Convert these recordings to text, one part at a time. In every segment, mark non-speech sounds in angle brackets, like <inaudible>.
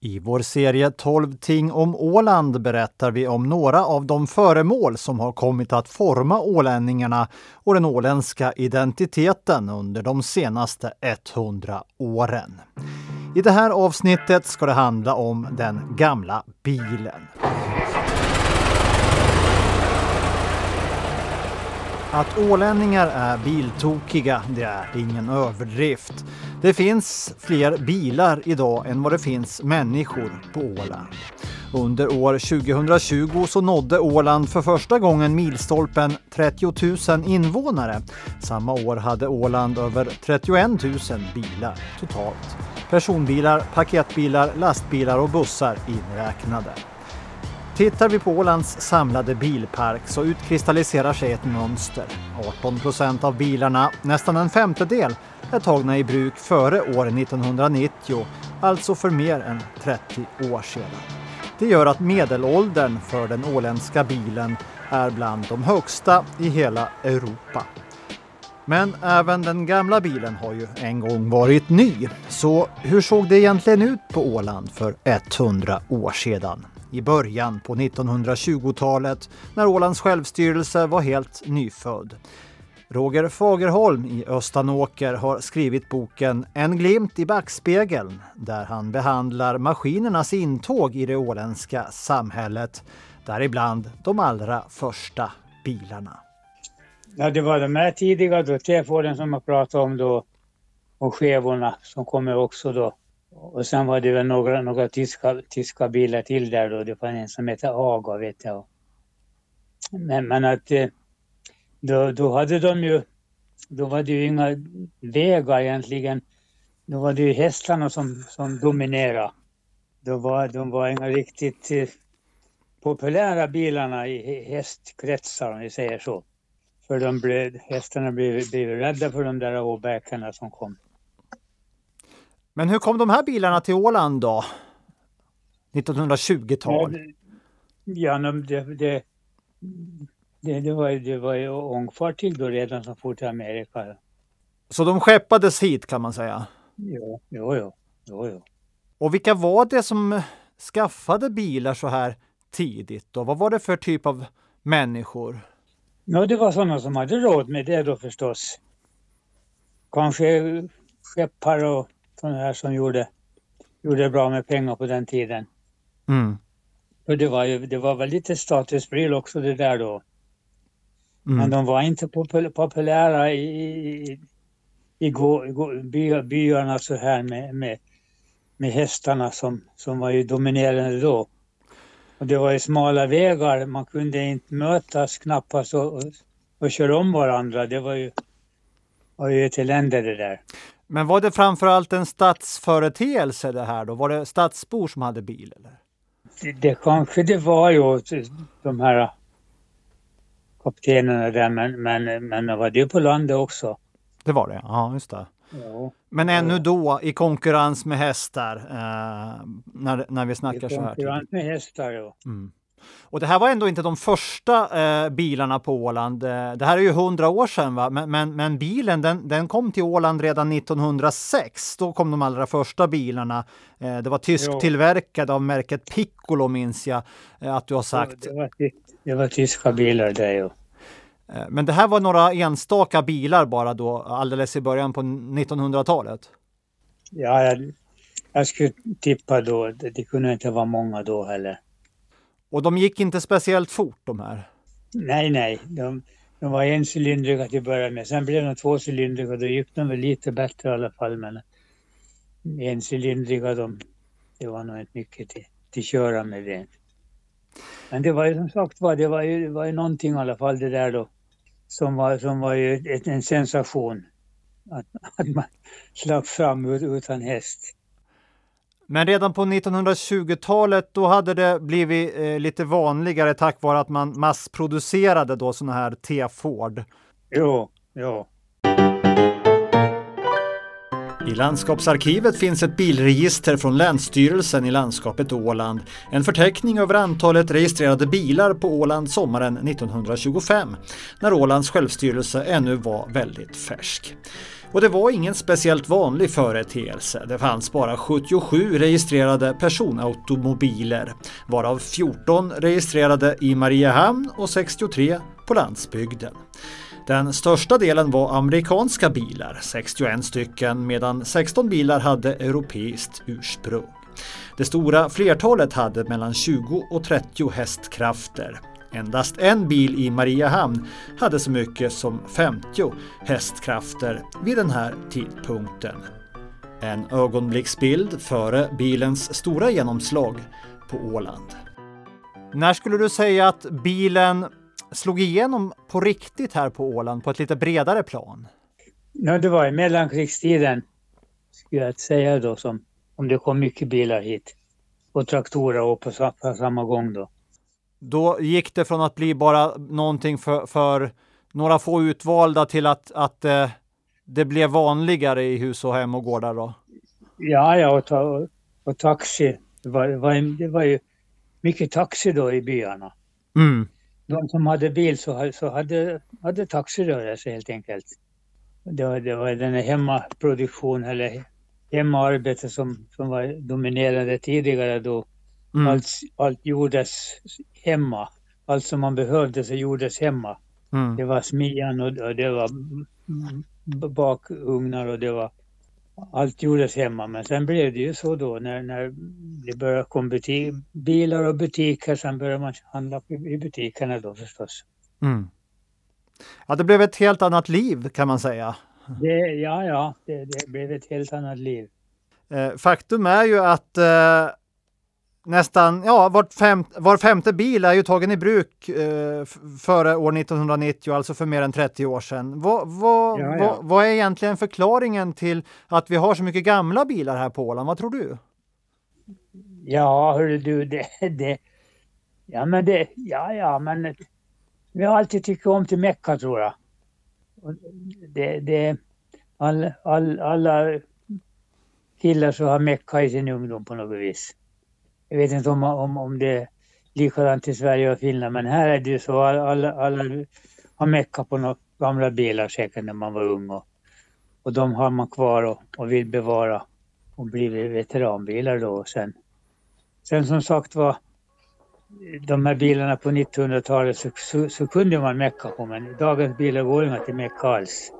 I vår serie 12 ting om Åland berättar vi om några av de föremål som har kommit att forma ålänningarna och den åländska identiteten under de senaste 100 åren. I det här avsnittet ska det handla om den gamla bilen. Att ålänningar är biltokiga, det är ingen överdrift. Det finns fler bilar idag än vad det finns människor på Åland. Under år 2020 så nådde Åland för första gången milstolpen 30 000 invånare. Samma år hade Åland över 31 000 bilar totalt. Personbilar, paketbilar, lastbilar och bussar inräknade. Tittar vi på Ålands samlade bilpark så utkristalliserar sig ett mönster. 18 procent av bilarna, nästan en femtedel, är tagna i bruk före år 1990, alltså för mer än 30 år sedan. Det gör att medelåldern för den åländska bilen är bland de högsta i hela Europa. Men även den gamla bilen har ju en gång varit ny. Så hur såg det egentligen ut på Åland för 100 år sedan? I början på 1920-talet när Ålands självstyrelse var helt nyfödd. Roger Fagerholm i Östanåker har skrivit boken En glimt i backspegeln där han behandlar maskinernas intåg i det åländska samhället, däribland de allra första bilarna. Ja, det var de här tidiga då, T-Forden som jag pratade om då och skevorna som kommer också då och sen var det väl några, några tyska, tyska bilar till där då. Det var en som hette Aga vet jag. Men, men att eh, då, då hade de ju, då var det ju inga vägar egentligen. Då var det ju hästarna som, som dominerade. Då var, de var inga riktigt eh, populära bilarna i hästkretsar om vi säger så. För de blev, hästarna blev, blev rädda för de där åbäkarna som kom. Men hur kom de här bilarna till Åland då? 1920-tal? Ja, det, det, det, det, var, det var ju ångfartyg då redan som for till Amerika. Så de skeppades hit kan man säga? Jo, jo, jo. jo, jo. Och vilka var det som skaffade bilar så här tidigt? Då? Vad var det för typ av människor? Ja, det var sådana som hade råd med det då förstås. Kanske skeppare och sådana här som gjorde, gjorde bra med pengar på den tiden. Mm. Och det var ju, det var väl lite statuspryl också det där då. Mm. Men de var inte populära i, i, i, by, byarna så här med, med, med hästarna som, som var ju dominerande då. Och det var ju smala vägar, man kunde inte mötas knappast och, och, och köra om varandra. Det var ju, var ju ett elände det där. Men var det framförallt en stadsföreteelse det här då? Var det stadsbor som hade bil? Eller? Det, det kanske det var ju de här kaptenerna där men, men, men det var det på landet också. Det var det, ja just det. Ja. Men ännu då i konkurrens med hästar eh, när, när vi snackar så här. I konkurrens med hästar ja. Mm. Och det här var ändå inte de första eh, bilarna på Åland. Eh, det här är ju hundra år sedan, va? Men, men, men, bilen den, den kom till Åland redan 1906. Då kom de allra första bilarna. Eh, det var tysktillverkade av märket Piccolo minns jag eh, att du har sagt. Det var, det var tyska bilar det ja. Eh, men det här var några enstaka bilar bara då alldeles i början på 1900-talet? Ja, jag, jag skulle tippa då. Det, det kunde inte vara många då heller. Och de gick inte speciellt fort de här? Nej, nej. De, de var encylindriga till att börja med. Sen blev de tvåcylindriga. Då gick de väl lite bättre i alla fall. Men encylindriga, de, det var nog inte mycket till, till köra med det. Men det var ju som sagt var, det var ju, det var ju någonting i alla fall det där då. Som var, som var ju ett, en sensation. Att, att man slapp fram utan häst. Men redan på 1920-talet då hade det blivit eh, lite vanligare tack vare att man massproducerade då sådana här T-Ford. Jo, jo. I landskapsarkivet finns ett bilregister från Länsstyrelsen i landskapet Åland. En förteckning över antalet registrerade bilar på Åland sommaren 1925, när Ålands självstyrelse ännu var väldigt färsk. Och det var ingen speciellt vanlig företeelse. Det fanns bara 77 registrerade personautomobiler, varav 14 registrerade i Mariehamn och 63 på landsbygden. Den största delen var amerikanska bilar, 61 stycken, medan 16 bilar hade europeiskt ursprung. Det stora flertalet hade mellan 20 och 30 hästkrafter. Endast en bil i Mariehamn hade så mycket som 50 hästkrafter vid den här tidpunkten. En ögonblicksbild före bilens stora genomslag på Åland. När skulle du säga att bilen slog igenom på riktigt här på Åland på ett lite bredare plan? Ja, det var i mellankrigstiden, skulle jag säga då, som om det kom mycket bilar hit. Och traktorer och på, på samma gång då. Då gick det från att bli bara någonting för, för några få utvalda till att, att eh, det blev vanligare i hus och hem och gårdar då? Ja, ja och, ta, och taxi. Det var, det, var, det var ju mycket taxi då i byarna. Mm. De som hade bil så, så hade, hade taxirörelse helt enkelt. Det var, det var den hemmaproduktion eller hemarbete som, som var dominerande tidigare då. Mm. Allt, allt gjordes hemma. Allt som man behövde så gjordes hemma. Mm. Det var smian och, och det var bakugnar och det var allt gjordes hemma. Men sen blev det ju så då när, när det började komma butik, bilar och butiker. Sen började man handla i butikerna då förstås. Mm. Ja, det blev ett helt annat liv kan man säga. Det, ja, ja, det, det blev ett helt annat liv. Eh, faktum är ju att eh, nästan, ja, var, fem, var femte bil är ju tagen i bruk eh, före år 1990, alltså för mer än 30 år sedan. Vad, vad, ja, ja. vad, vad är egentligen förklaringen till att vi har så mycket gamla bilar här på Åland? Vad tror du? Ja, hörru du, det, det, ja men det, ja, ja, men vi har alltid tyckt om till Mecka tror jag. Det, det, all, all, alla killar som har Mecka i sin ungdom på något vis. Jag vet inte om, om, om det är likadant i Sverige och Finland men här är det ju så alla, alla har meckat på några gamla bilar säkert när man var ung och, och de har man kvar och, och vill bevara och bli veteranbilar då och sen. Sen som sagt var de här bilarna på 1900-talet så, så, så, kunde man mecka på men dagens bilar går inte att mecka alls.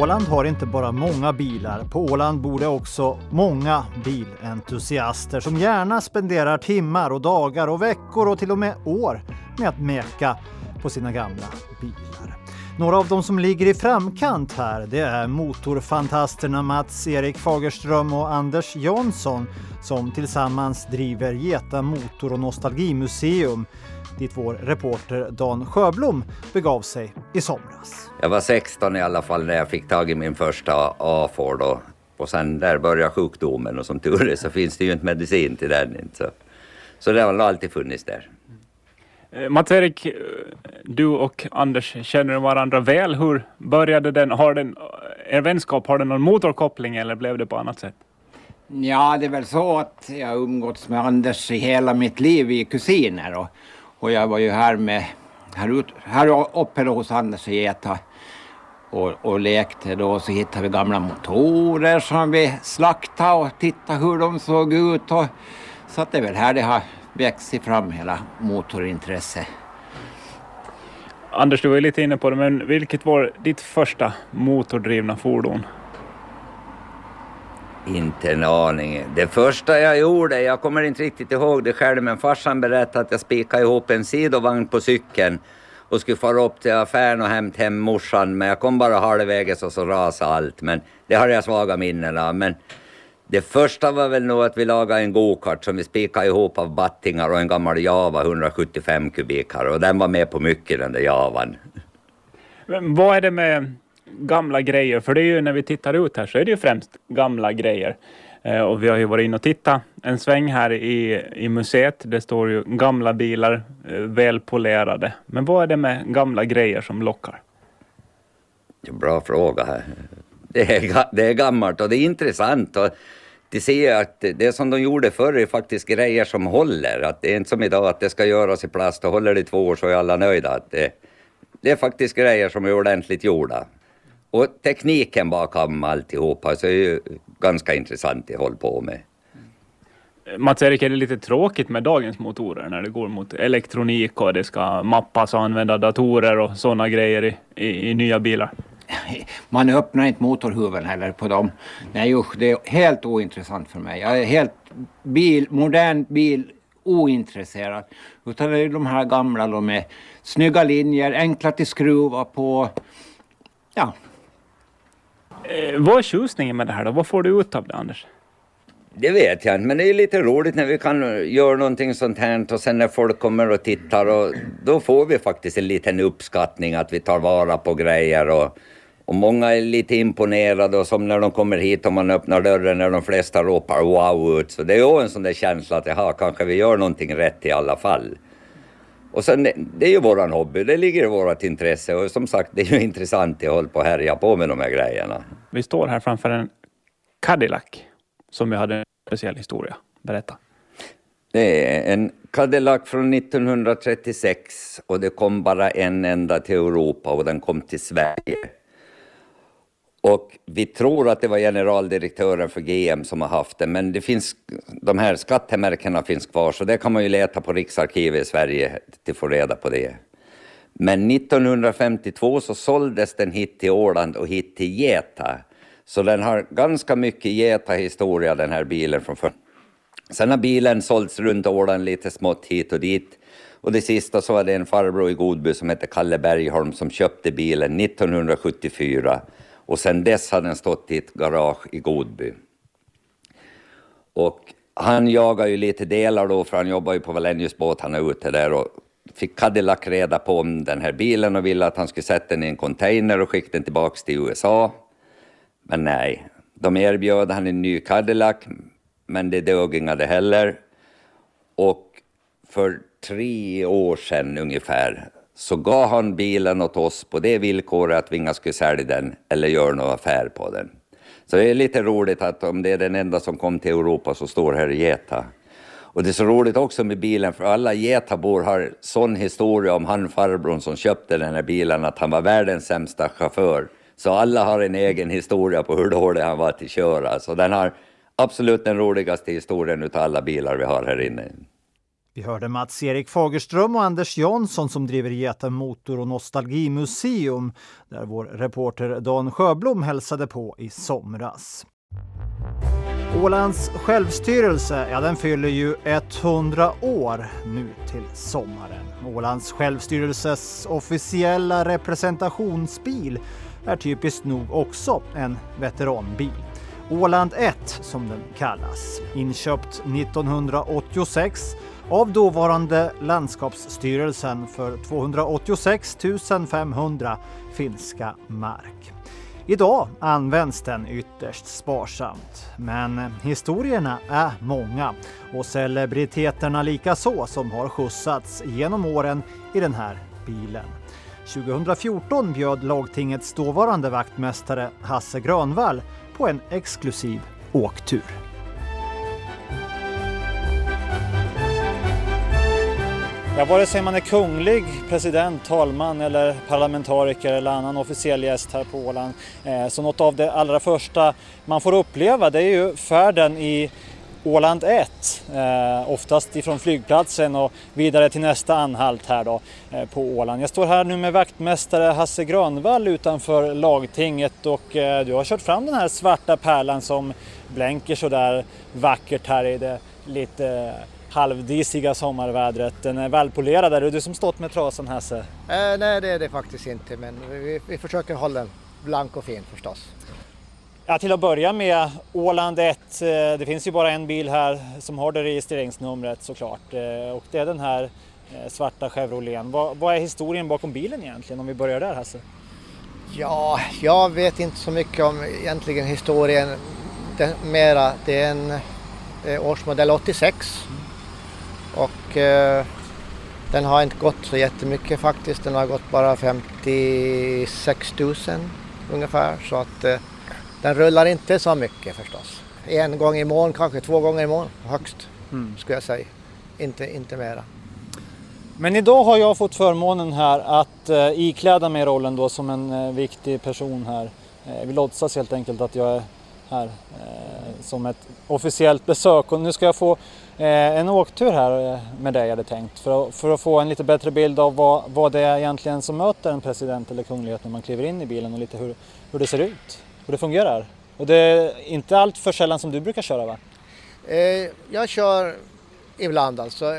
Åland har inte bara många bilar. På Åland bor det också många bilentusiaster som gärna spenderar timmar och dagar och veckor och till och med år med att meka på sina gamla bilar. Några av dem som ligger i framkant här det är motorfantasterna Mats-Erik Fagerström och Anders Jansson som tillsammans driver Geta Motor och Nostalgimuseum dit vår reporter Dan Sjöblom begav sig i somras. Jag var 16 i alla fall när jag fick tag i min första A-Ford och, och sen där började sjukdomen och som tur är så finns det ju inte medicin till den. Så, så det har alltid funnits där. Eh, Mats-Erik, eh, du och Anders känner varandra väl. Hur började den? Har den er vänskap, har den någon motorkoppling eller blev det på annat sätt? Ja, det är väl så att jag umgåtts med Anders i hela mitt liv, vi är kusiner. Och, och jag var ju här med, här, ut, här uppe hos Anders och Geta och, och lekte då. Så hittade vi gamla motorer som vi slaktade och tittade hur de såg ut. Och, så att det är väl här det har växt fram hela motorintresset. Anders, du var ju lite inne på det, men vilket var ditt första motordrivna fordon? Inte en aning. Det första jag gjorde, jag kommer inte riktigt ihåg det själv, men farsan berättade att jag spikade ihop en sidovagn på cykeln och skulle fara upp till affären och hämta hem morsan, men jag kom bara halvvägs och så rasade allt. Men det har jag svaga minnen av. Men det första var väl nog att vi lagade en gokart som vi spikade ihop av battingar och en gammal Java 175 kubikar och den var med på mycket den där Javan. Men vad är det med gamla grejer? För det är ju när vi tittar ut här så är det ju främst gamla grejer. Eh, och vi har ju varit inne och tittat en sväng här i, i museet. Det står ju gamla bilar, eh, välpolerade. Men vad är det med gamla grejer som lockar? Bra fråga. Här. Det är, det är gammalt och det är intressant. Och de ser att det som de gjorde förr är faktiskt grejer som håller. Att det är inte som idag att det ska göras i plast och håller det i två år så är alla nöjda. Att det, det är faktiskt grejer som är ordentligt gjorda. Och tekniken bakom alltihopa så är ju ganska intressant att hålla på med. Mats-Erik, är det lite tråkigt med dagens motorer när det går mot elektronik och det ska mappas och använda datorer och sådana grejer i, i, i nya bilar? <laughs> Man öppnar inte motorhuven heller på dem. Nej usch, det är helt ointressant för mig. Jag är helt bil, modern bil ointresserad. Utan det är de här gamla, de är snygga linjer, enkla att skruva på. Ja. Eh, vad är tjusningen med det här då? Vad får du ut av det, Anders? Det vet jag inte, men det är lite roligt när vi kan göra någonting sånt här och sen när folk kommer och tittar och då får vi faktiskt en liten uppskattning att vi tar vara på grejer och, och många är lite imponerade och som när de kommer hit och man öppnar dörren när de flesta ropar wow ut. Så det är ju en sån där känsla att jaha, kanske vi gör någonting rätt i alla fall. Och sen, det är ju våran hobby, det ligger i vårt intresse och som sagt, det är ju <laughs> intressant att hålla på och härja på med de här grejerna. Vi står här framför en Cadillac som vi hade en speciell historia. Berätta. Det är en Cadillac från 1936 och det kom bara en enda till Europa och den kom till Sverige. Och vi tror att det var generaldirektören för GM som har haft den, men det finns, de här skattemärkena finns kvar, så det kan man ju leta på Riksarkivet i Sverige till att få reda på det. Men 1952 så såldes den hit till Åland och hit till Geta. Så den har ganska mycket Geta-historia den här bilen från förr. Sen har bilen sålts runt Åland lite smått hit och dit. Och det sista så var det en farbror i Godby som hette Kalle Bergholm som köpte bilen 1974 och sen dess har den stått i ett garage i Godby. Och han jagar ju lite delar då, för han jobbar ju på Wallenius båt, han är ute där och fick Cadillac reda på om den här bilen och ville att han skulle sätta den i en container och skicka den tillbaks till USA. Men nej, de erbjöd han en ny Cadillac, men det dög inga det heller. Och för tre år sedan ungefär så gav han bilen åt oss på det villkoret att vi inte skulle sälja den eller göra någon affär på den. Så det är lite roligt att om det är den enda som kom till Europa så står här i Geta. Och det är så roligt också med bilen för alla Getabor har sån historia om han farbrorn som köpte den här bilen att han var världens sämsta chaufför. Så alla har en egen historia på hur dålig han var till att köra. Så den har absolut den roligaste historien utav alla bilar vi har här inne. Vi hörde Mats-Erik Fagerström och Anders Jansson som driver Geta Motor och Nostalgimuseum där vår reporter Dan Sjöblom hälsade på i somras. Ålands självstyrelse, ja den fyller ju 100 år nu till sommaren. Ålands självstyrelses officiella representationsbil är typiskt nog också en veteranbil. Åland 1 som den kallas. Inköpt 1986 av dåvarande landskapsstyrelsen för 286 500 finska mark. Idag används den ytterst sparsamt, men historierna är många och celebriteterna likaså som har skjutsats genom åren i den här bilen. 2014 bjöd lagtingets dåvarande vaktmästare Hasse Grönvall på en exklusiv åktur. Ja, vare sig man är kunglig, president, talman eller parlamentariker eller annan officiell gäst här på Åland. Eh, så något av det allra första man får uppleva det är ju färden i Åland 1, eh, oftast ifrån flygplatsen och vidare till nästa anhalt här då eh, på Åland. Jag står här nu med vaktmästare Hasse Granvall utanför lagtinget och du har kört fram den här svarta pärlan som blänker så där vackert här i det lite halvdisiga sommarvädret. Den är välpolerad. Är det du som stått med trasan Hasse? Eh, nej det är det faktiskt inte men vi, vi försöker hålla den blank och fin förstås. Ja, till att börja med Åland 1. Eh, det finns ju bara en bil här som har det registreringsnumret såklart eh, och det är den här eh, svarta Chevroleten. Vad, vad är historien bakom bilen egentligen om vi börjar där Hasse? Ja, jag vet inte så mycket om egentligen historien. Det, mera, det är en årsmodell 86 och eh, den har inte gått så jättemycket faktiskt. Den har gått bara 56 000 ungefär så att eh, den rullar inte så mycket förstås. En gång i månaden, kanske två gånger i månaden högst, mm. skulle jag säga. Inte, inte mera. Men idag har jag fått förmånen här att eh, ikläda mig rollen då som en eh, viktig person här. Eh, vi låtsas helt enkelt att jag är här eh, som ett officiellt besök och nu ska jag få eh, en åktur här eh, med dig hade tänkt för att, för att få en lite bättre bild av vad, vad det är egentligen som möter en president eller kunglighet när man kliver in i bilen och lite hur, hur det ser ut, hur det fungerar. Och det är inte allt för sällan som du brukar köra va? Eh, jag kör ibland alltså.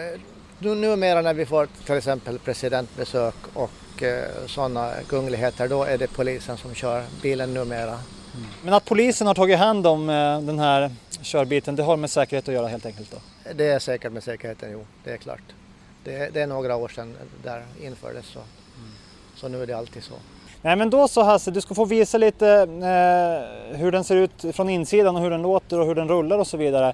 Nu, numera när vi får till exempel presidentbesök och eh, sådana kungligheter då är det polisen som kör bilen numera. Mm. Men att polisen har tagit hand om eh, den här körbiten det har med säkerhet att göra helt enkelt då? Det är säkert med säkerheten, jo, det är klart. Det, det är några år sedan där infördes så, mm. så nu är det alltid så. Nej men då så Hasse, du ska få visa lite eh, hur den ser ut från insidan och hur den låter och hur den rullar och så vidare.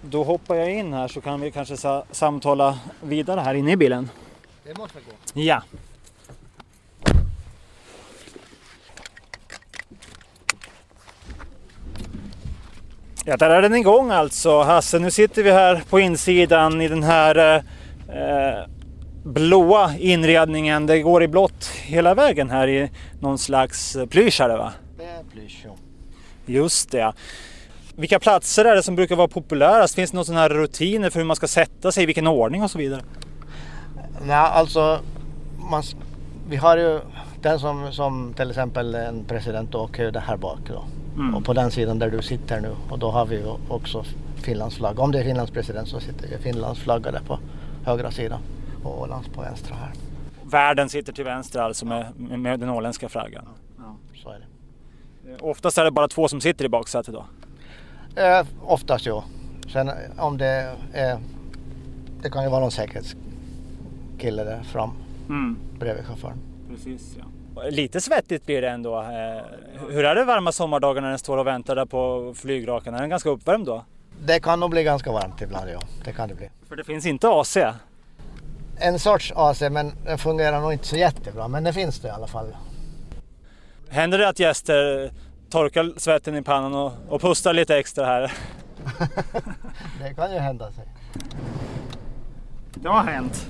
Då hoppar jag in här så kan vi kanske sa samtala vidare här inne i bilen. Det måste gå. Ja. Ja, där är den igång alltså. Hasse, nu sitter vi här på insidan i den här eh, blåa inredningen. Det går i blått hela vägen här i någon slags plysch här va? Det är plysch, ja. Just det. Vilka platser är det som brukar vara populärast? Finns det några sådana här rutiner för hur man ska sätta sig, i vilken ordning och så vidare? Nej, alltså man, vi har ju den som, som till exempel en president åker här bak då. Mm. Och på den sidan där du sitter nu och då har vi ju också Finlands flagga. Om det är Finlands president så sitter ju Finlands flagga där på högra sidan och Ålands på vänstra här. Världen sitter till vänster alltså med, med den åländska flaggan? Ja, så är det. Oftast är det bara två som sitter i baksätet då? Eh, oftast ja. Sen om det är... Det kan ju vara någon säkerhetskille där fram mm. bredvid chauffören. Precis ja. Lite svettigt blir det ändå. Eh, hur är det varma sommardagar när den står och väntar där på flygrakan? Är den ganska uppvärmd då? Det kan nog bli ganska varmt ibland ja. Det kan det bli. För det finns inte AC? En sorts AC men den fungerar nog inte så jättebra. Men det finns det i alla fall. Händer det att gäster torkar svetten i pannan och, och pustar lite extra här. <laughs> det kan ju hända sig. Det har hänt.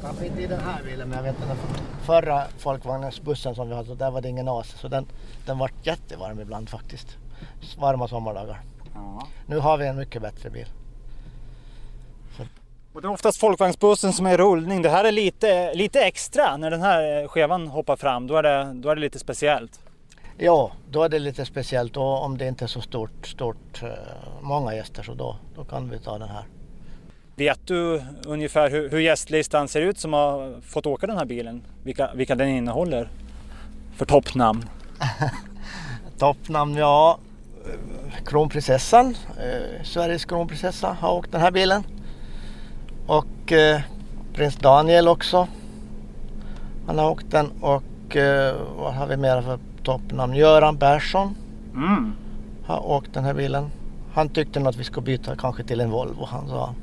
Kanske inte i den här bilen men jag vet den förra folkvagnsbussen som vi hade, där var det ingen AC så den, den var jättevarm ibland faktiskt. Varma sommardagar. Ja. Nu har vi en mycket bättre bil. Så. Och det är oftast folkvagnsbussen som är rullning. Det här är lite, lite extra när den här skevan hoppar fram. Då är det, då är det lite speciellt. Ja, då är det lite speciellt och om det inte är så stort, stort eh, många gäster så då, då kan vi ta den här. Vet du ungefär hur, hur gästlistan ser ut som har fått åka den här bilen? Vilka, vilka den innehåller för toppnamn? <laughs> toppnamn, ja. Kronprinsessan, eh, Sveriges kronprinsessa har åkt den här bilen. Och eh, prins Daniel också. Han har åkt den och eh, vad har vi mer för toppnamn. Göran Persson mm. har åkt den här bilen. Han tyckte nog att vi skulle byta kanske till en Volvo han sa.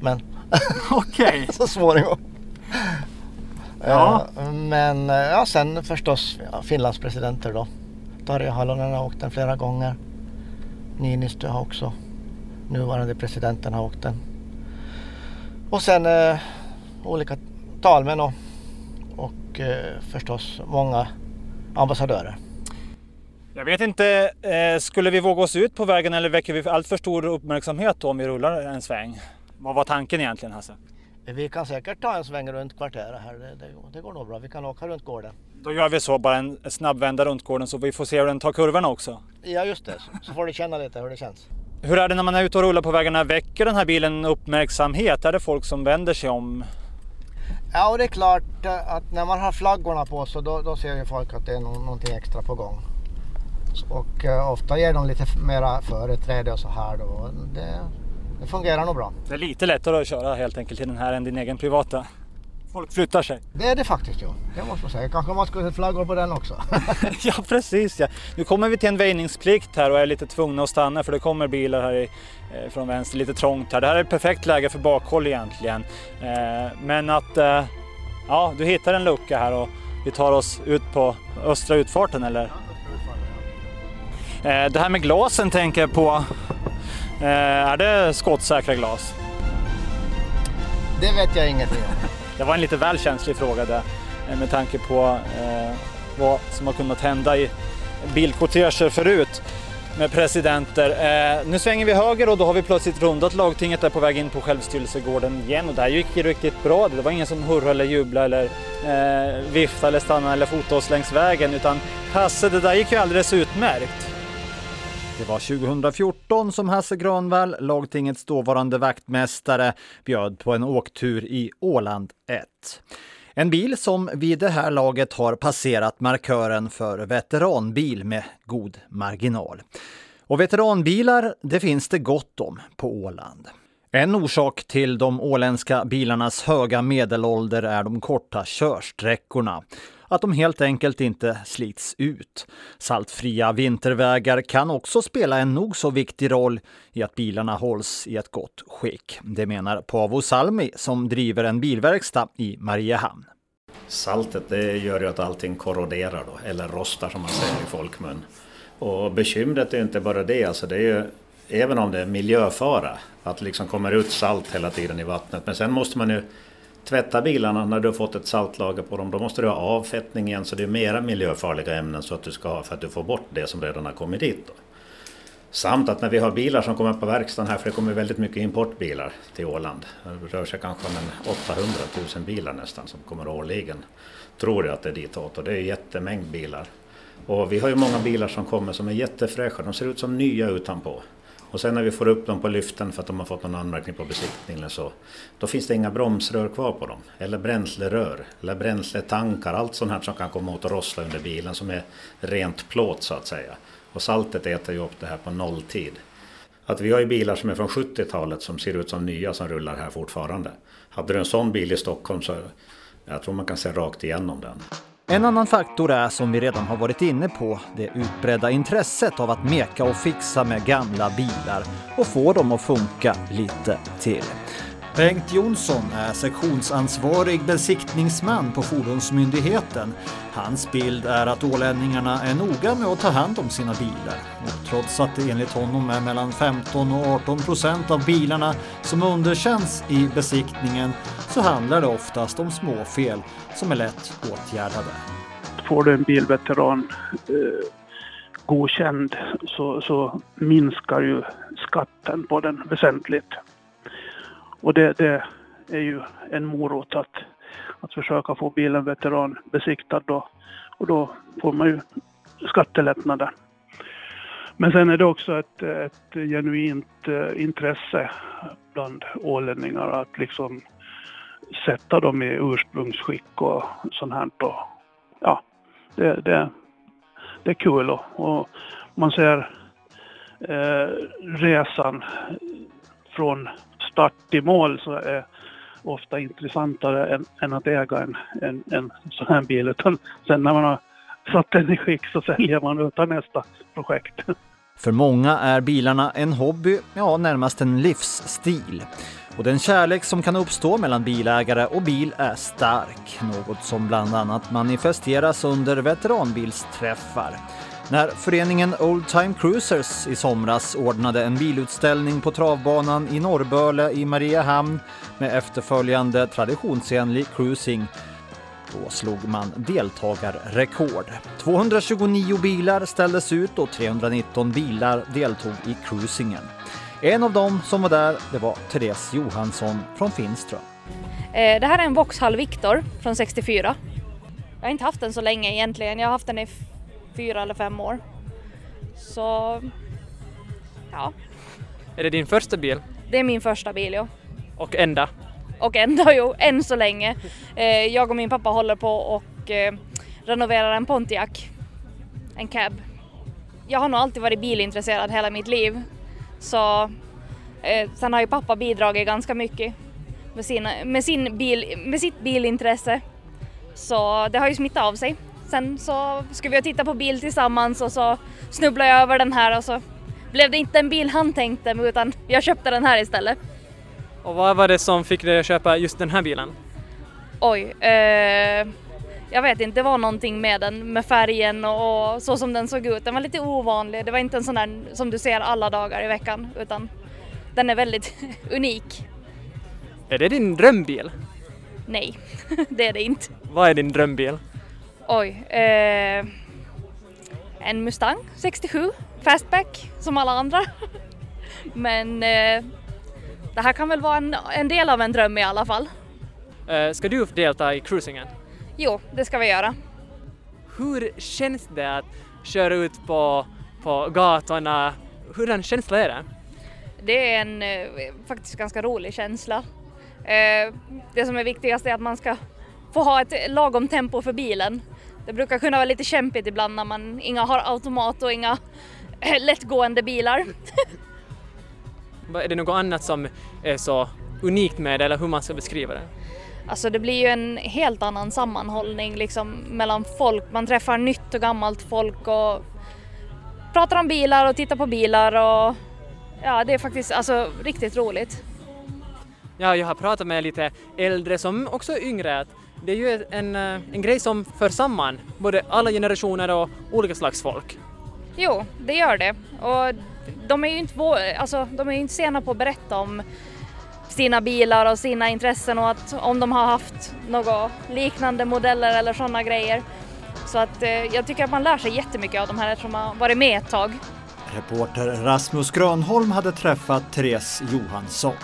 Men <laughs> okay. <laughs> så småningom. Ja. Uh, men uh, ja, sen förstås ja, Finlands presidenter då. Tarja Halonen har åkt den flera gånger. Niinistö har också. Nuvarande presidenten har åkt den. Och sen uh, olika talmän och, och förstås många ambassadörer. Jag vet inte, eh, skulle vi våga oss ut på vägen eller väcker vi allt för stor uppmärksamhet om vi rullar en sväng? Vad var tanken egentligen Hasse? Vi kan säkert ta en sväng runt kvarteret här, det, det, det går nog bra. Vi kan åka runt gården. Då gör vi så, bara en snabb vända runt gården så vi får se hur den tar kurvorna också. Ja just det, så får du känna lite hur det känns. Hur är det när man är ute och rullar på vägarna? Väcker den här bilen uppmärksamhet? Är det folk som vänder sig om? Ja, och det är klart att när man har flaggorna på så då, då ser ju folk att det är någonting extra på gång. Och uh, ofta ger de lite mera företräde och så här då. Det, det fungerar nog bra. Det är lite lättare att köra helt enkelt i den här än din egen privata. Folk flyttar sig. Det är det faktiskt ja. Det måste man säga. Kanske man skulle ha flaggor på den också. <laughs> ja precis ja. Nu kommer vi till en väjningsplikt här och är lite tvungna att stanna för det kommer bilar här i, eh, från vänster, lite trångt här. Det här är ett perfekt läge för bakhåll egentligen. Eh, men att eh, ja, du hittar en lucka här och vi tar oss ut på östra utfarten eller? Eh, det här med glasen tänker jag på. Eh, är det skottsäkra glas? Det vet jag ingenting om. <laughs> Det var en lite väl känslig fråga där eh, med tanke på eh, vad som har kunnat hända i bilkorteger förut med presidenter. Eh, nu svänger vi höger och då har vi plötsligt rundat lagtinget där på väg in på självstyrelsegården igen och där gick det riktigt bra. Det var ingen som hurrade eller jublade eller eh, viftade eller stannade eller fotade oss längs vägen utan Hasse, det där gick ju alldeles utmärkt. Det var 2014 som Hasse Granvall, lagtingets dåvarande vaktmästare, bjöd på en åktur i Åland 1. En bil som vid det här laget har passerat markören för veteranbil med god marginal. Och veteranbilar, det finns det gott om på Åland. En orsak till de åländska bilarnas höga medelålder är de korta körsträckorna att de helt enkelt inte slits ut. Saltfria vintervägar kan också spela en nog så viktig roll i att bilarna hålls i ett gott skick. Det menar Paavo Salmi som driver en bilverkstad i Mariehamn. Saltet det gör ju att allting korroderar då, eller rostar som man säger i folkmun. Och bekymret är inte bara det, alltså det är ju även om det är miljöfara, att det liksom kommer ut salt hela tiden i vattnet. Men sen måste man ju tvätta bilarna när du har fått ett saltlager på dem. Då måste du ha avfettning igen så det är mera miljöfarliga ämnen så att du ska ha för att du får bort det som redan har kommit dit. Då. Samt att när vi har bilar som kommer på verkstaden här, för det kommer väldigt mycket importbilar till Åland. Det rör sig kanske om en 800 000 bilar nästan som kommer årligen. Tror jag att det är ditåt och det är en jättemängd bilar. Och vi har ju många bilar som kommer som är jättefräscha, de ser ut som nya utanpå. Och sen när vi får upp dem på lyften för att de har fått någon anmärkning på besiktningen så, då finns det inga bromsrör kvar på dem. Eller bränslerör, eller bränsletankar, allt sånt här som kan komma åt och rossla under bilen som är rent plåt så att säga. Och saltet äter ju upp det här på nolltid. Att vi har ju bilar som är från 70-talet som ser ut som nya som rullar här fortfarande. Hade du en sån bil i Stockholm så jag tror man kan se rakt igenom den. En annan faktor är, som vi redan har varit inne på, det utbredda intresset av att meka och fixa med gamla bilar och få dem att funka lite till. Bengt Jonsson är sektionsansvarig besiktningsman på Fordonsmyndigheten. Hans bild är att ålänningarna är noga med att ta hand om sina bilar. Och trots att det enligt honom är mellan 15 och 18 procent av bilarna som underkänns i besiktningen så handlar det oftast om småfel som är lätt åtgärdade. Får du en bilveteran eh, godkänd så, så minskar ju skatten på den väsentligt. Och det, det är ju en morot att, att försöka få bilen veteranbesiktad då. Och då får man ju skattelättnader. Men sen är det också ett, ett genuint eh, intresse bland ålänningar att liksom sätta dem i ursprungsskick och sånt här. Och, ja, det, det, det är kul och, och man ser eh, resan från start i mål så är ofta intressantare än, än att äga en, en, en sån här bil. Utan sen när man har satt den i skick så säljer man utan nästa projekt. För många är bilarna en hobby, ja närmast en livsstil. Och den kärlek som kan uppstå mellan bilägare och bil är stark, något som bland annat manifesteras under veteranbilsträffar. När föreningen Old Time Cruisers i somras ordnade en bilutställning på travbanan i Norrböle i Mariehamn med efterföljande traditionsenlig cruising då slog man deltagarrekord. 229 bilar ställdes ut och 319 bilar deltog i cruisingen. En av dem som var där, det var Therese Johansson från Finström. Eh, det här är en Vauxhall Victor från 64. Jag har inte haft den så länge egentligen. Jag har haft den i fyra eller fem år. Så, ja. Är det din första bil? Det är min första bil, ja. Och enda? Och enda, <laughs> jo, än så länge. Eh, jag och min pappa håller på och eh, renoverar en Pontiac. En cab. Jag har nog alltid varit bilintresserad hela mitt liv. Så eh, sen har ju pappa bidragit ganska mycket med, sina, med, sin bil, med sitt bilintresse. Så det har ju smittat av sig. Sen så skulle vi titta på bil tillsammans och så snubblade jag över den här och så blev det inte en bil han tänkte utan jag köpte den här istället. Och vad var det som fick dig att köpa just den här bilen? Oj, eh, jag vet inte, det var någonting med den, med färgen och så som den såg ut. Den var lite ovanlig, det var inte en sån där som du ser alla dagar i veckan utan den är väldigt <laughs> unik. Är det din drömbil? Nej, <laughs> det är det inte. Vad är din drömbil? Oj. Eh, en Mustang 67, fastback som alla andra. <laughs> Men eh, det här kan väl vara en, en, del av en dröm i alla fall. Eh, ska du delta i cruisingen? Jo, det ska vi göra. Hur känns det att köra ut på, på gatorna? Hurdan känsla är det? Det är en eh, faktiskt ganska rolig känsla. Eh, det som är viktigast är att man ska få ha ett lagom tempo för bilen. Det brukar kunna vara lite kämpigt ibland när man inga har automat och inga lättgående bilar. <laughs> är det något annat som är så unikt med det eller hur man ska beskriva det? Alltså det blir ju en helt annan sammanhållning liksom mellan folk. Man träffar nytt och gammalt folk och pratar om bilar och tittar på bilar och ja, det är faktiskt alltså riktigt roligt. Ja, jag har pratat med lite äldre som också är yngre. Det är ju en, eh, en grej som för samman både alla generationer och olika slags folk. Jo, det gör det. Och de är ju inte, alltså, de är inte sena på att berätta om sina bilar och sina intressen och att om de har haft några liknande modeller eller sådana grejer. Så att eh, jag tycker att man lär sig jättemycket av de här eftersom man varit med ett tag. Reporter Rasmus Grönholm hade träffat Therese Johansson.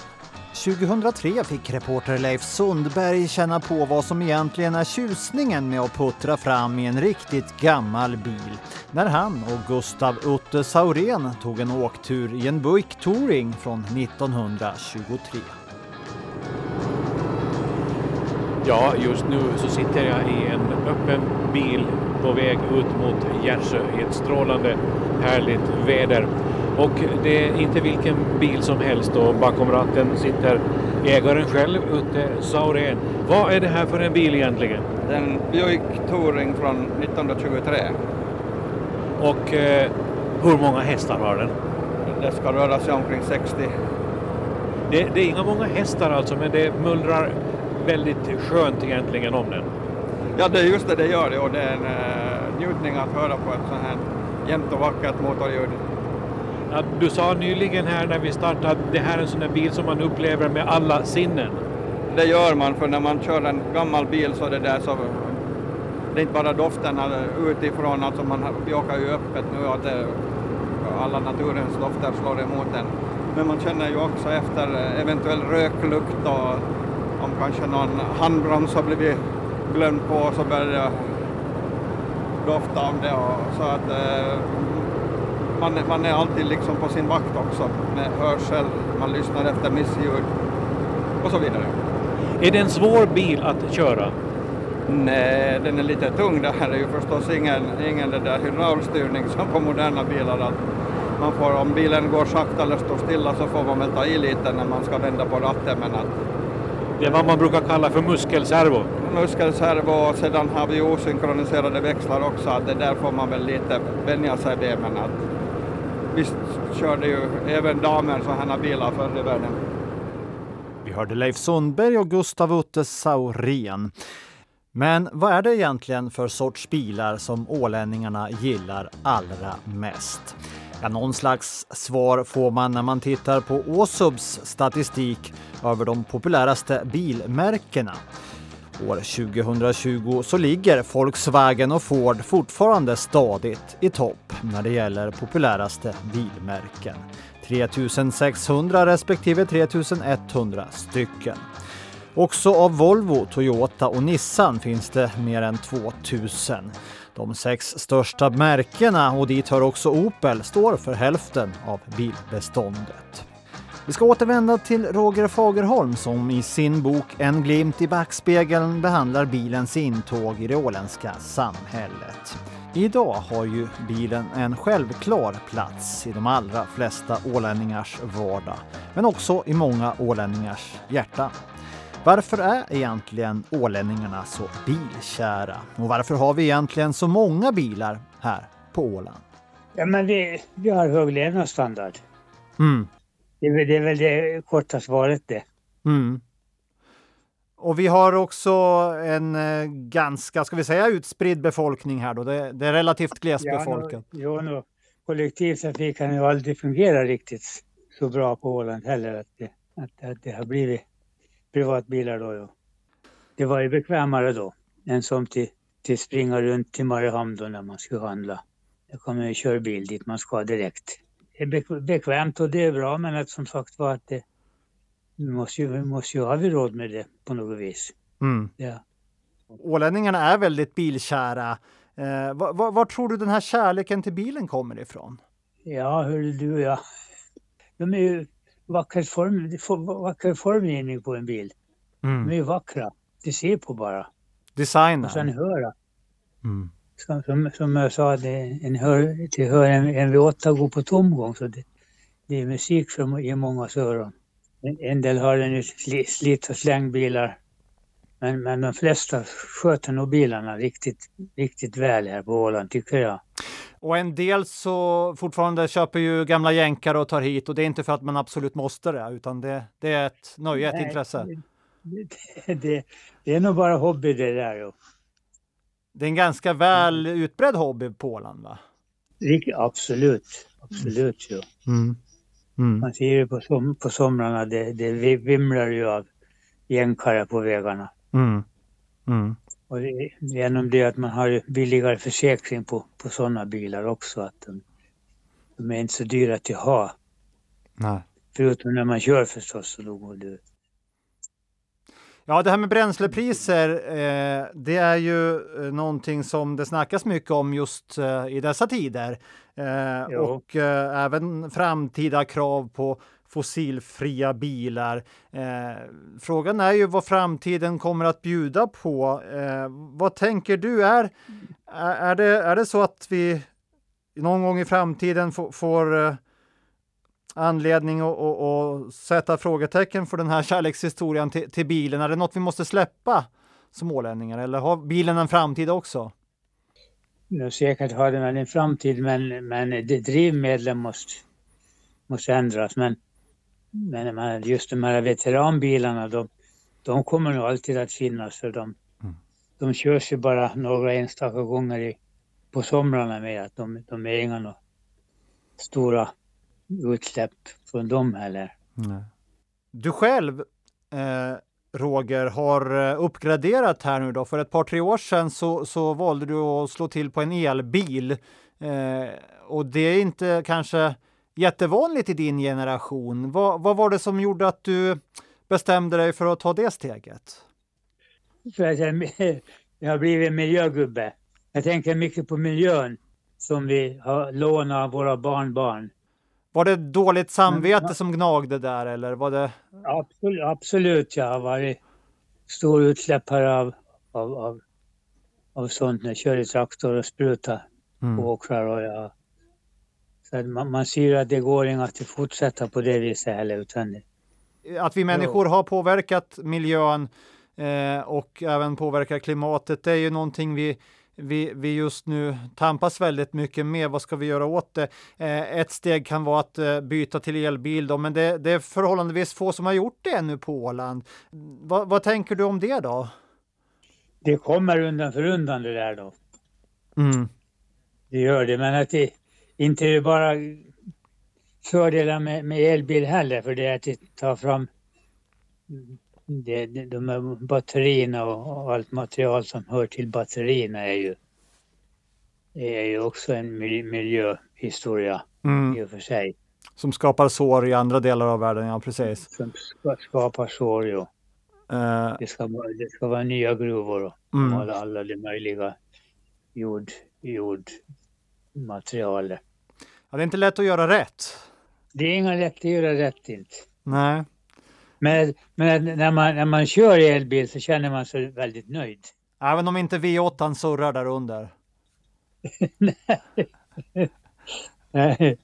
2003 fick reporter Leif Sundberg känna på vad som egentligen är tjusningen med att puttra fram i en riktigt gammal bil när han och Gustav Utte Saurén tog en åktur i en Buick Touring från 1923. Ja, just nu så sitter jag i en öppen bil på väg ut mot Järvsö i ett strålande härligt väder. Och det är inte vilken bil som helst och bakom ratten sitter ägaren själv, Utte Saurén. Vad är det här för en bil egentligen? Det är en Buick Touring från 1923. Och eh, hur många hästar har den? Det ska röra sig omkring 60. Det, det är inga många hästar alltså, men det mullrar väldigt skönt egentligen om den. Ja, det är just det det gör det och det är en uh, njutning att höra på ett sånt här jämnt och vackert motorljud att du sa nyligen här när vi startade att det här är en sån där bil som man upplever med alla sinnen. Det gör man, för när man kör en gammal bil så är det där så det är inte bara doften utifrån, alltså man, vi åker ju öppet nu och det, alla naturens dofter slår emot en. Men man känner ju också efter eventuell röklukt och om kanske någon handbroms har blivit glömd på så börjar det dofta om det. Och, så att eh, man, man är alltid liksom på sin vakt också med hörsel, man lyssnar efter missljud och så vidare. Är det en svår bil att köra? Nej, den är lite tung. Det här är ju förstås ingen, ingen där hydraulstyrning som på moderna bilar. Att man får, om bilen går sakta eller står stilla så får man väl ta i lite när man ska vända på ratten. Men att det är vad man brukar kalla för muskelservo. Muskelservo och sedan har vi osynkroniserade växlar också. Det där får man väl lite vänja sig vid. Men att visst körde ju även damer sådana bilar förr i världen. Vi hörde Leif Sundberg och Gustav Utte Saurén. Men vad är det egentligen för sorts bilar som ålänningarna gillar allra mest? Ja, någon slags svar får man när man tittar på Åsubs statistik över de populäraste bilmärkena. År 2020 så ligger Volkswagen och Ford fortfarande stadigt i topp när det gäller populäraste bilmärken. 3600 respektive 3100 stycken. Också av Volvo, Toyota och Nissan finns det mer än 2000. De sex största märkena, och dit hör också Opel, står för hälften av bilbeståndet. Vi ska återvända till Roger Fagerholm som i sin bok En glimt i backspegeln behandlar bilens intåg i det åländska samhället. Idag har ju bilen en självklar plats i de allra flesta ålänningars vardag, men också i många ålänningars hjärta. Varför är egentligen ålänningarna så bilkära? Och varför har vi egentligen så många bilar här på Åland? Ja, men vi, vi har hög levnadsstandard. Mm. Det, är, det är väl det korta svaret det. Mm. Och vi har också en eh, ganska, ska vi säga utspridd befolkning här då. Det, det är relativt glesbefolkat. Ja, no, no. Kollektivtrafiken har ju aldrig fungerat riktigt så bra på Åland heller. Att det, att, att det har blivit privatbilar då. Ja. Det var ju bekvämare då än som till, till springa runt till Mariehamn då när man skulle handla. Då kan man ju köra bil dit man ska direkt. Det är bekvämt och det är bra men att som sagt var att det måste ju, måste ju ha vi råd med det på något vis. Mm. Ja. Ålänningarna är väldigt bilkära. Eh, var, var, var, tror du den här kärleken till bilen kommer ifrån? Ja, hur du och jag. De är ju vacker, form, vacker formgivning på en bil. Mm. De är ju vackra. Det ser på bara. Designen. Och sen höra. Mm. Som, som, jag sa, det, en hör, till hör en, en V8 går på tomgång. Så det, det är musik för, i många öron. En, en del har en slit och slängbilar. Men, men de flesta sköter nog bilarna riktigt, riktigt väl här på Åland tycker jag. Och en del så fortfarande köper ju gamla jänkare och tar hit och det är inte för att man absolut måste det utan det, det är ett nöje, ett intresse. Det, det, det, är nog bara hobby det där. Jo. Det är en ganska väl utbredd hobby på Åland va? Absolut, absolut. Jo. Mm. Mm. Man ser ju på, som, på somrarna, det, det vimlar ju av jänkare på vägarna. Mm. Mm. Och det, genom det att man har billigare försäkring på, på sådana bilar också. Att de, de är inte så dyra att ha. Nej. Förutom när man kör förstås. Så då går det. Ja, det här med bränslepriser, eh, det är ju eh, någonting som det snackas mycket om just eh, i dessa tider. Eh, och eh, även framtida krav på fossilfria bilar. Eh, frågan är ju vad framtiden kommer att bjuda på. Vad tänker du? Är, är, det, är det så att vi någon gång i framtiden får, får anledning att, att, att sätta frågetecken för den här <laughs> kärlekshistorien till, till bilen? Är det något vi måste släppa som ålänningar eller har bilen en framtid också? Ja, säkert har den en framtid men, men det drivmedlen måste, måste ändras. Men men just de här veteranbilarna, de, de kommer nog alltid att finnas för de, mm. de körs ju bara några enstaka gånger i, på somrarna med att de, de är inga stora utsläpp från dem heller. Nej. Du själv, eh, Roger, har eh, uppgraderat här nu då. För ett par, tre år sedan så, så valde du att slå till på en elbil. Eh, och det är inte kanske jättevanligt i din generation. Vad, vad var det som gjorde att du bestämde dig för att ta det steget? För att jag, <laughs> jag har blivit miljögubbe. Jag tänker mycket på miljön som vi har lånat av våra barnbarn. Var det dåligt samvete Men, som gnagde där eller var det? Absolut, absolut jag har varit stor utsläpp här av, av, av, av sånt när jag kör i traktor och sprutar mm. på åkrar och jag så man, man ser att det går inte att fortsätta på det viset heller. Utan att vi människor har påverkat miljön eh, och även påverkar klimatet, det är ju någonting vi vi, vi just nu tampas väldigt mycket med. Vad ska vi göra åt det? Eh, ett steg kan vara att eh, byta till elbil, då, men det, det, är förhållandevis få som har gjort det ännu på Åland. Va, vad tänker du om det då? Det kommer undan för undan det där då. Mm. Det gör det, men att det, inte är det bara fördelar med, med elbil heller för det är att ta fram det, de här batterierna och, allt material som hör till batterierna är ju, är ju också en miljöhistoria mm. i och för sig. Som skapar sår i andra delar av världen, ja precis. Som skapar sår, ja. Uh, det, ska, det ska vara nya gruvor och mm. alla, alla de möjliga jord, jordmaterialet. Ja, det är inte lätt att göra rätt. Det är inga lätt att göra rätt inte. Nej. Men, men när, man, när man kör elbil så känner man sig väldigt nöjd. Även om inte V8 surrar där under. <laughs> Nej.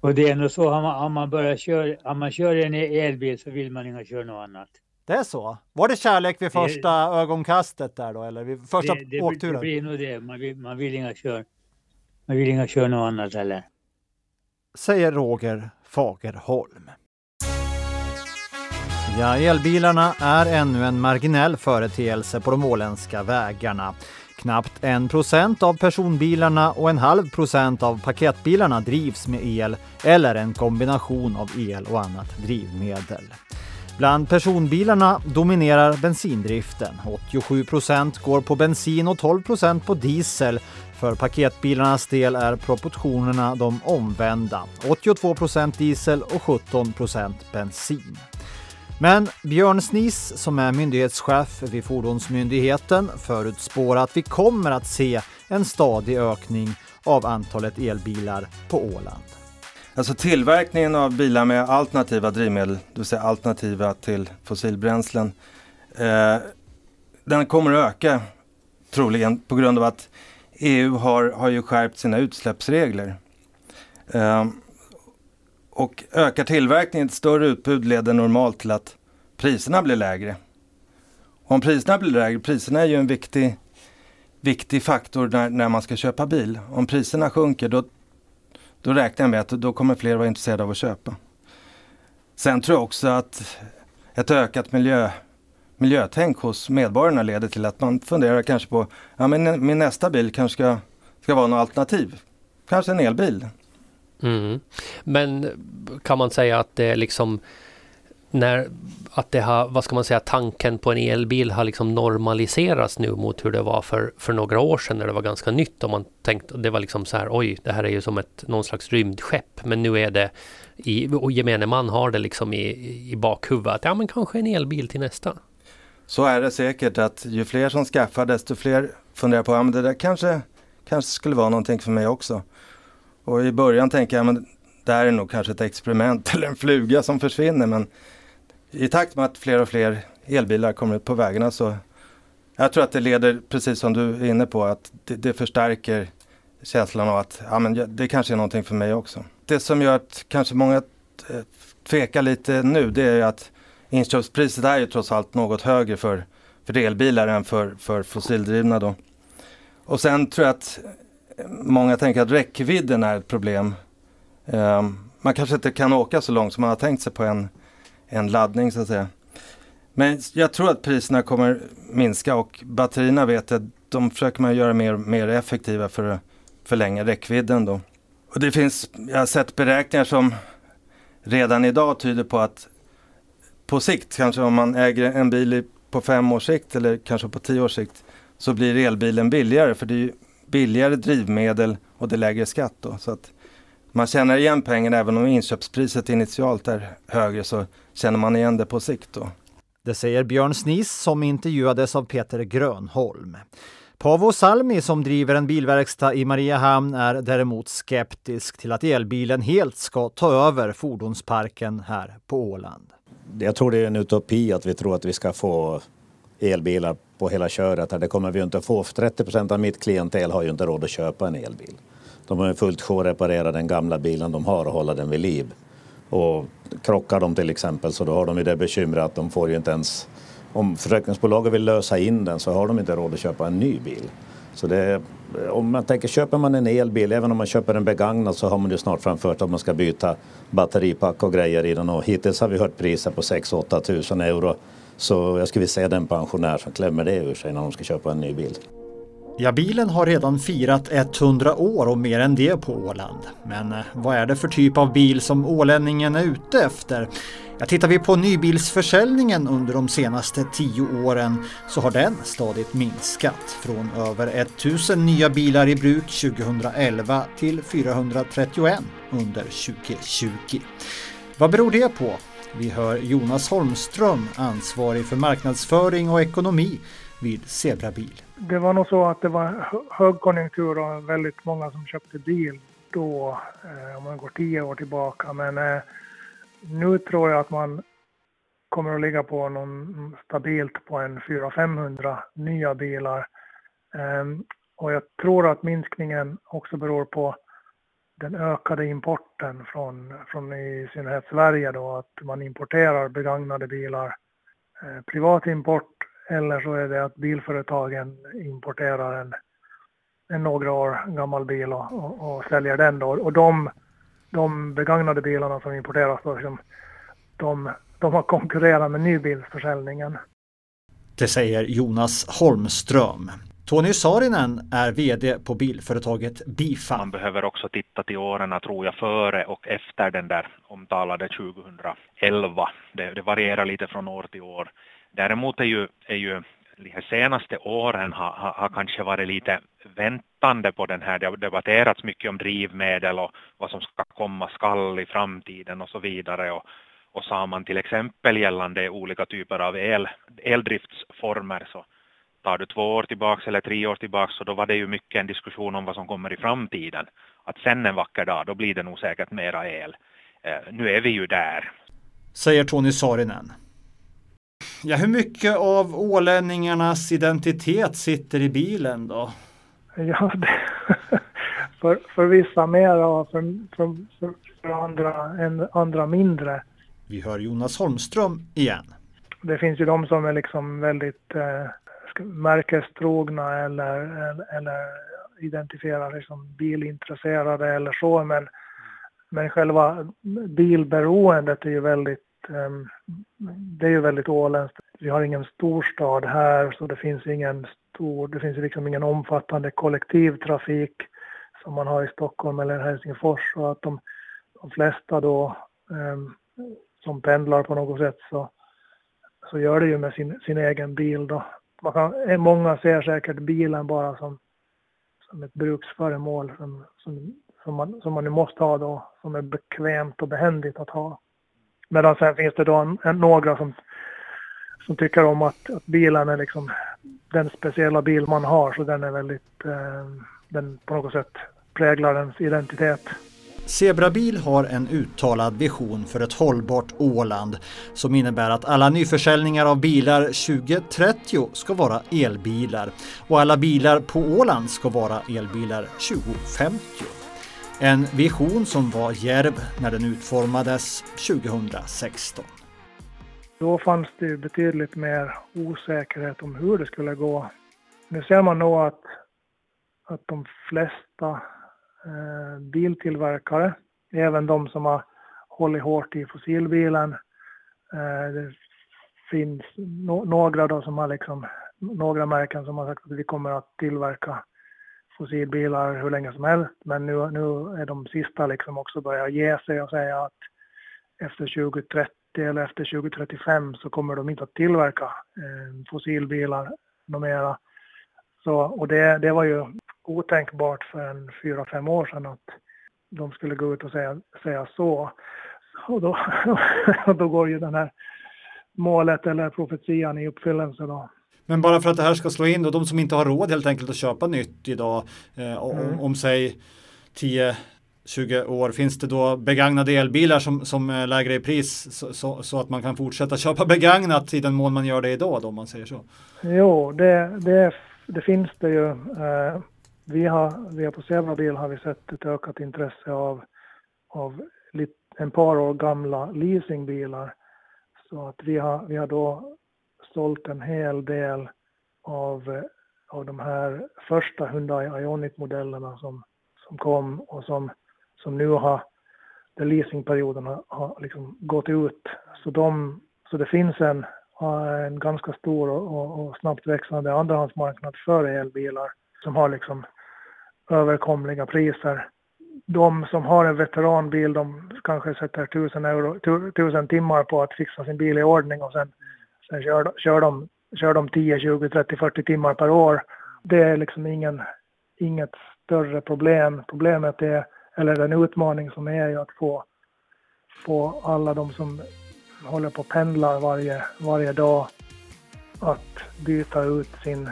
Och det är nog så, har man, har man börjat köra, om man kör en elbil så vill man inte köra något annat. Det är så? Var det kärlek vid första det, ögonkastet där då, eller vid första det, det, åkturen? Det blir nog det, man vill, man vill inte köra man vill inte köra något annat heller. Säger Roger Fagerholm. Ja, elbilarna är ännu en marginell företeelse på de åländska vägarna. Knappt en procent av personbilarna och en halv procent av paketbilarna drivs med el eller en kombination av el och annat drivmedel. Bland personbilarna dominerar bensindriften. 87 procent går på bensin och 12 procent på diesel. För paketbilarnas del är proportionerna de omvända. 82 procent diesel och 17 procent bensin. Men Björn Snis, som är myndighetschef vid Fordonsmyndigheten, förutspår att vi kommer att se en stadig ökning av antalet elbilar på Åland. Alltså tillverkningen av bilar med alternativa drivmedel, det vill säga alternativa till fossilbränslen, eh, den kommer att öka troligen på grund av att EU har, har ju skärpt sina utsläppsregler. Eh, och ökar tillverkningen, ett större utbud leder normalt till att priserna blir lägre. Och om priserna blir lägre, priserna är ju en viktig, viktig faktor när, när man ska köpa bil. Om priserna sjunker då, då räknar jag med att då kommer fler vara intresserade av att köpa. Sen tror jag också att ett ökat miljö, miljötänk hos medborgarna leder till att man funderar kanske på, ja men min nästa bil kanske ska, ska vara något alternativ. Kanske en elbil. Mm. Men kan man säga att det är liksom när att det har, vad ska man säga, tanken på en elbil har liksom normaliserats nu mot hur det var för, för några år sedan när det var ganska nytt och man tänkte, det var liksom så här, oj, det här är ju som ett, någon slags rymdskepp, men nu är det i, och gemene man har det liksom i, i bakhuvudet, att ja men kanske en elbil till nästa. Så är det säkert att ju fler som skaffar desto fler funderar på, ja men det där kanske, kanske skulle vara någonting för mig också. Och i början tänker jag, men det här är nog kanske ett experiment eller en fluga som försvinner. Men i takt med att fler och fler elbilar kommer ut på vägarna så jag tror att det leder, precis som du är inne på, att det, det förstärker känslan av att ja, men det kanske är någonting för mig också. Det som gör att kanske många eh, tvekar lite nu det är att inköpspriset är ju trots allt något högre för, för elbilar än för, för fossildrivna. Då. Och sen tror jag att många tänker att räckvidden är ett problem. Ehm, man kanske inte kan åka så långt som man har tänkt sig på en, en laddning så att säga. Men jag tror att priserna kommer minska och batterierna vet jag, de försöker man göra mer, mer effektiva för att förlänga räckvidden då. Och det finns, jag har sett beräkningar som redan idag tyder på att på sikt, kanske om man äger en bil på fem års sikt eller kanske på tio års sikt, så blir elbilen billigare för det är billigare drivmedel och det är lägre skatt. Då, så att man känner igen pengarna även om inköpspriset initialt är högre så känner man igen det på sikt. Då. Det säger Björn Snis som intervjuades av Peter Grönholm. Paavo Salmi som driver en bilverkstad i Mariehamn är däremot skeptisk till att elbilen helt ska ta över fordonsparken här på Åland. Jag tror det är en utopi att vi tror att vi ska få elbilar på hela köret. Det kommer vi inte få. 30 procent av mitt klientel har ju inte råd att köpa en elbil. De har ju fullt sjå att reparera den gamla bilen de har och hålla den vid liv. Och krockar de till exempel så då har de ju det bekymret att de får ju inte ens... Om försäkringsbolaget vill lösa in den så har de inte råd att köpa en ny bil. Så det, om man tänker, köper man en elbil, även om man köper en begagnad så har man ju snart framfört att man ska byta batteripack och grejer i den och hittills har vi hört priser på 6-8 tusen euro så jag skulle vilja se den pensionär som klämmer det ur sig när de ska köpa en ny bil. Ja, bilen har redan firat 100 år och mer än det på Åland. Men eh, vad är det för typ av bil som ålänningen är ute efter? Ja, tittar vi på nybilsförsäljningen under de senaste 10 åren så har den stadigt minskat från över 1000 nya bilar i bruk 2011 till 431 under 2020. Vad beror det på? Vi hör Jonas Holmström, ansvarig för marknadsföring och ekonomi vid Zebrabil. Det var nog så att det var högkonjunktur och väldigt många som köpte bil då, eh, om man går tio år tillbaka. Men eh, nu tror jag att man kommer att ligga på någon stabilt på en 400-500 nya bilar. Ehm, och jag tror att minskningen också beror på den ökade importen från, från i synnerhet Sverige då, att man importerar begagnade bilar, eh, privat import eller så är det att bilföretagen importerar en, en några år gammal bil och, och, och säljer den då. Och de, de begagnade bilarna som importeras då, liksom, de, de har konkurrerat med nybilsförsäljningen. Det säger Jonas Holmström. Tony Saarinen är VD på bilföretaget Bifa. Man behöver också titta till åren, tror jag, före och efter den där omtalade 2011. Det, det varierar lite från år till år. Däremot är ju, är ju de senaste åren har, har, har, kanske varit lite väntande på den här. Det har debatterats mycket om drivmedel och vad som ska komma skall i framtiden och så vidare. Och, och sa man till exempel gällande olika typer av el, eldriftsformer så tar du två år tillbaks eller tre år tillbaks så då var det ju mycket en diskussion om vad som kommer i framtiden. Att sen en vacker dag då blir det nog säkert mera el. Eh, nu är vi ju där. Säger Tony Saarinen. Ja, hur mycket av ålänningarnas identitet sitter i bilen då? Ja, det, <laughs> för, för vissa mer och för, för, för, för andra, en, andra mindre. Vi hör Jonas Holmström igen. Det finns ju de som är liksom väldigt eh, märkestrogna eller, eller, eller identifiera liksom bilintresserade eller så men, men själva bilberoendet är ju väldigt um, det är ju väldigt åländskt. Vi har ingen storstad här så det finns ingen stor, det finns liksom ingen omfattande kollektivtrafik som man har i Stockholm eller Helsingfors så att de, de flesta då um, som pendlar på något sätt så, så gör det ju med sin, sin egen bil då man kan, eh, många ser säkert bilen bara som, som ett bruksföremål som, som, som, man, som man nu måste ha då, som är bekvämt och behändigt att ha. Medan sen finns det då en, en, några som, som tycker om att, att bilen är liksom den speciella bil man har, så den är väldigt, eh, den på något sätt präglar ens identitet. Zebrabil har en uttalad vision för ett hållbart Åland som innebär att alla nyförsäljningar av bilar 2030 ska vara elbilar och alla bilar på Åland ska vara elbilar 2050. En vision som var järv när den utformades 2016. Då fanns det betydligt mer osäkerhet om hur det skulle gå. Nu ser man nog att, att de flesta Eh, biltillverkare, även de som har hållit hårt i fossilbilen. Eh, det finns några då som har liksom, några märken som har sagt att vi kommer att tillverka fossilbilar hur länge som helst. Men nu, nu är de sista liksom också börjar ge sig och säga att efter 2030 eller efter 2035 så kommer de inte att tillverka eh, fossilbilar mera. Så, och det, det var ju otänkbart för en fyra, fem år sedan att de skulle gå ut och säga, säga så. Och då, <laughs> och då går ju den här målet eller profetian i uppfyllelse då. Men bara för att det här ska slå in då, de som inte har råd helt enkelt att köpa nytt idag, eh, om, mm. om säg 10 20 år, finns det då begagnade elbilar som, som är lägre i pris så, så, så, att man kan fortsätta köpa begagnat i den mån man gör det idag då, om man säger så? Jo, det, det, det finns det ju. Eh, vi har, vi har på Sävabil har vi sett ett ökat intresse av, av en par år gamla leasingbilar. Så att vi har, vi har då sålt en hel del av, eh, av de här första Hyundai Ioniq-modellerna som, som kom och som, som nu har, där leasingperioden har, har liksom gått ut. Så, de, så det finns en, en ganska stor och, och snabbt växande andrahandsmarknad för elbilar som har liksom överkomliga priser. De som har en veteranbil, de kanske sätter tusen, euro, tusen timmar på att fixa sin bil i ordning och sen, sen kör, kör, de, kör de 10, 20, 30, 40 timmar per år. Det är liksom ingen, inget större problem. Problemet är, eller den utmaning som är, att få, få alla de som håller på och pendlar varje, varje dag att byta ut sin,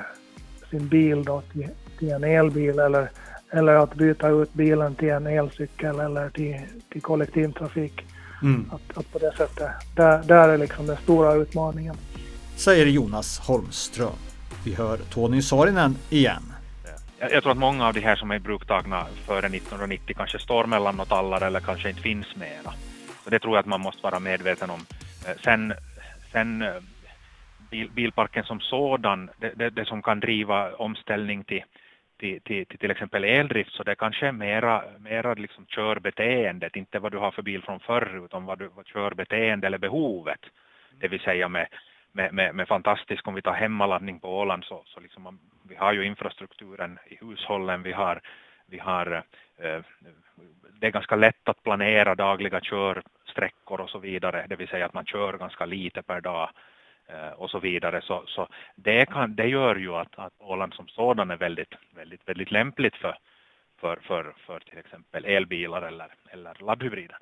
sin bil då till, till en elbil eller eller att byta ut bilen till en elcykel eller till, till kollektivtrafik. Mm. Att, att på det sättet, där, där är liksom den stora utmaningen. Säger Jonas Holmström. Vi hör Tony Saarinen igen. Jag, jag tror att många av de här som är bruktagna före 1990 kanske står mellan något tallar eller kanske inte finns mera. Så det tror jag att man måste vara medveten om. Eh, sen, sen eh, bil, bilparken som sådan, det, det, det som kan driva omställning till till, till, till, till exempel eldrift så det kanske är mera, mera liksom körbeteendet, inte vad du har för bil från förr utan vad, du, vad körbeteende eller behovet. Det vill säga med, med, med, med fantastisk, om vi tar hemmaladdning på Åland så, så liksom man vi har ju infrastrukturen i hushållen, vi har, vi har eh, det är ganska lätt att planera dagliga kör sträckor och så vidare, det vill säga att man kör ganska lite per dag eh, och så vidare. Så, så det, kan, det gör ju att, att Åland som sådan är väldigt, väldigt, väldigt lämpligt för, för, för, för till exempel elbilar eller, eller laddhybrider.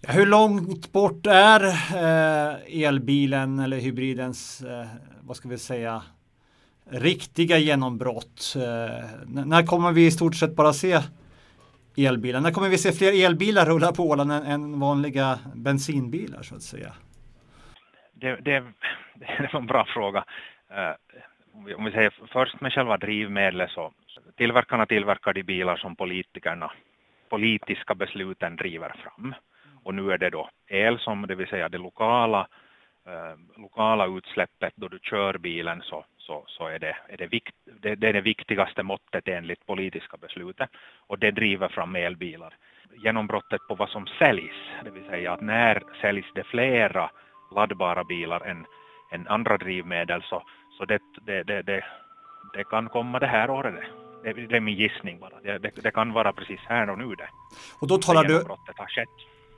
Ja, hur långt bort är eh, elbilen eller hybridens, eh, vad ska vi säga, riktiga genombrott? Eh, när kommer vi i stort sett bara se elbilar? När kommer vi se fler elbilar rulla på Åland än, än vanliga bensinbilar så att säga? Det, det, <laughs> det är en bra fråga. Eh, om, vi, om vi säger först med själva drivmedlet så tillverkarna tillverkar de bilar som politikerna, politiska besluten driver fram. Och nu är det då el som, det vill säga det lokala, eh, lokala utsläppet då du kör bilen så, så, så är, det, är det, vikt, det, det, är det viktigaste måttet enligt politiska beslutet och det driver fram elbilar. Genombrottet på vad som säljs, det vill säga att när säljs det flera laddbara bilar än, än andra drivmedel så, så det, det, det, det, kan komma det här året. Det, det är min gissning bara. Det, det, det, kan vara precis här och nu det. Och då talar du...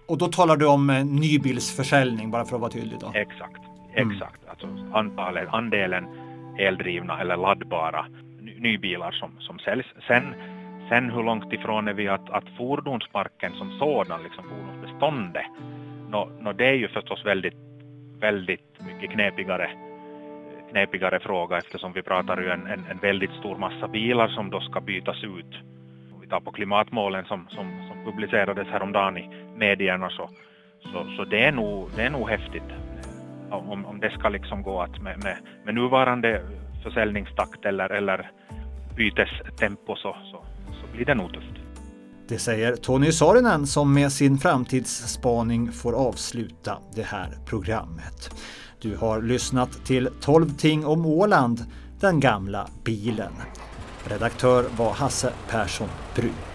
Och då talar du om eh, nybilsförsäljning bara för att vara tydlig då? Exakt, exakt. Mm. Alltså antalet, andelen eldrivna eller laddbara nybilar som, som säljs. Sen, sen hur långt ifrån är vi att, att fordonsparken som sådan, liksom fordonsbeståndet, no, no, det är ju förstås väldigt, väldigt mycket knepigare knepigare fråga eftersom vi pratar ju en, en, en väldigt stor massa bilar som då ska bytas ut. Om vi tar på klimatmålen som, som, som publicerades häromdagen i medierna så, så, så det, är nog, det är nog häftigt om, om det ska liksom gå att med, med, med nuvarande försäljningstakt eller, eller bytestempo så, så, så blir det nog tufft. Det säger Tony Saarinen som med sin framtidsspaning får avsluta det här programmet. Du har lyssnat till 12 ting om Åland, den gamla bilen. Redaktör var Hasse Persson Brun.